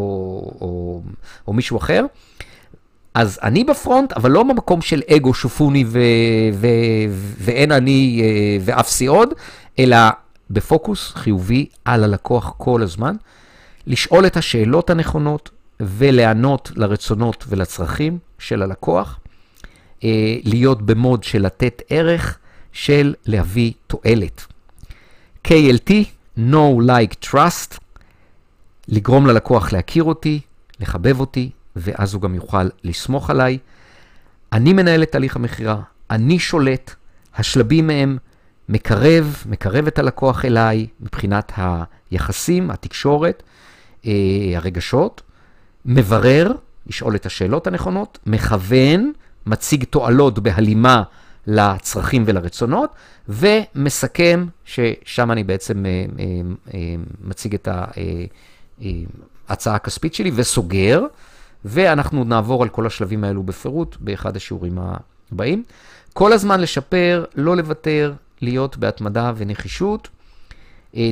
או, או מישהו אחר. אז אני בפרונט, אבל לא במקום של אגו שופוני ו- ו- ו- ואין אני אה, ואפסי עוד, אלא בפוקוס חיובי על הלקוח כל הזמן, לשאול את השאלות הנכונות ולענות לרצונות ולצרכים של הלקוח, אה, להיות במוד של לתת ערך, של להביא תועלת. KLT, No Like Trust, לגרום ללקוח להכיר אותי, לחבב אותי, ואז הוא גם יוכל לסמוך עליי. אני מנהל את תהליך המכירה, אני שולט, השלבים הם מקרב, מקרב את הלקוח אליי מבחינת היחסים, התקשורת, אה, הרגשות, מברר, לשאול את השאלות הנכונות, מכוון, מציג תועלות בהלימה לצרכים ולרצונות, ומסכם, ששם אני בעצם אה, אה, מציג את ההצעה הכספית שלי וסוגר, ואנחנו נעבור על כל השלבים האלו בפירוט באחד השיעורים הבאים. כל הזמן לשפר, לא לוותר, להיות בהתמדה ונחישות.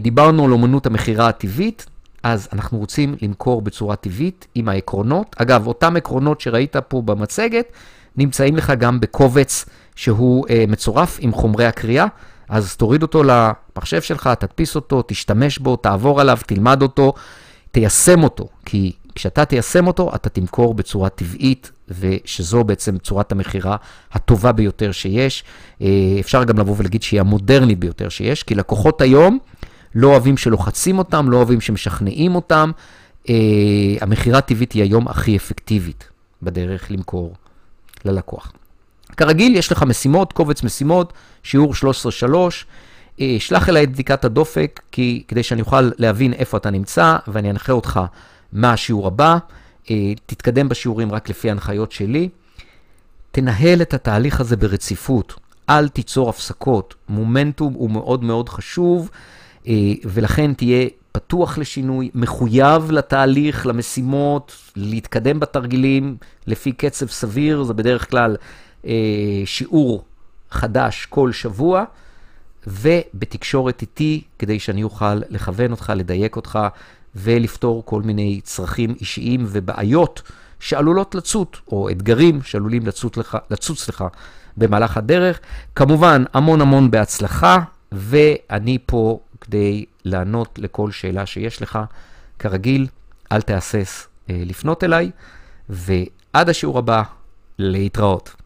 דיברנו על אומנות המכירה הטבעית, אז אנחנו רוצים למכור בצורה טבעית עם העקרונות. אגב, אותם עקרונות שראית פה במצגת, נמצאים לך גם בקובץ שהוא אה, מצורף עם חומרי הקריאה, אז תוריד אותו למחשב שלך, תדפיס אותו, תשתמש בו, תעבור עליו, תלמד אותו, תיישם אותו, כי כשאתה תיישם אותו, אתה תמכור בצורה טבעית, ושזו בעצם צורת המכירה הטובה ביותר שיש. אה, אפשר גם לבוא ולהגיד שהיא המודרנית ביותר שיש, כי לקוחות היום לא אוהבים שלוחצים אותם, לא אוהבים שמשכנעים אותם. אה, המכירה הטבעית היא היום הכי אפקטיבית בדרך למכור ללקוח. כרגיל, יש לך משימות, קובץ משימות, שיעור 13.3. אה, שלח אליי את בדיקת הדופק, כי, כדי שאני אוכל להבין איפה אתה נמצא, ואני אנחה אותך מה השיעור הבא. אה, תתקדם בשיעורים רק לפי ההנחיות שלי. תנהל את התהליך הזה ברציפות, אל תיצור הפסקות. מומנטום הוא מאוד מאוד חשוב, אה, ולכן תהיה פתוח לשינוי, מחויב לתהליך, למשימות, להתקדם בתרגילים לפי קצב סביר, זה בדרך כלל שיעור חדש כל שבוע. ובתקשורת איתי, כדי שאני אוכל לכוון אותך, לדייק אותך ולפתור כל מיני צרכים אישיים ובעיות שעלולות לצות, או אתגרים שעלולים לצות לך, לצוץ לך במהלך הדרך. כמובן, המון המון בהצלחה, ואני פה כדי לענות לכל שאלה שיש לך. כרגיל, אל תהסס אה, לפנות אליי, ועד השיעור הבא, להתראות.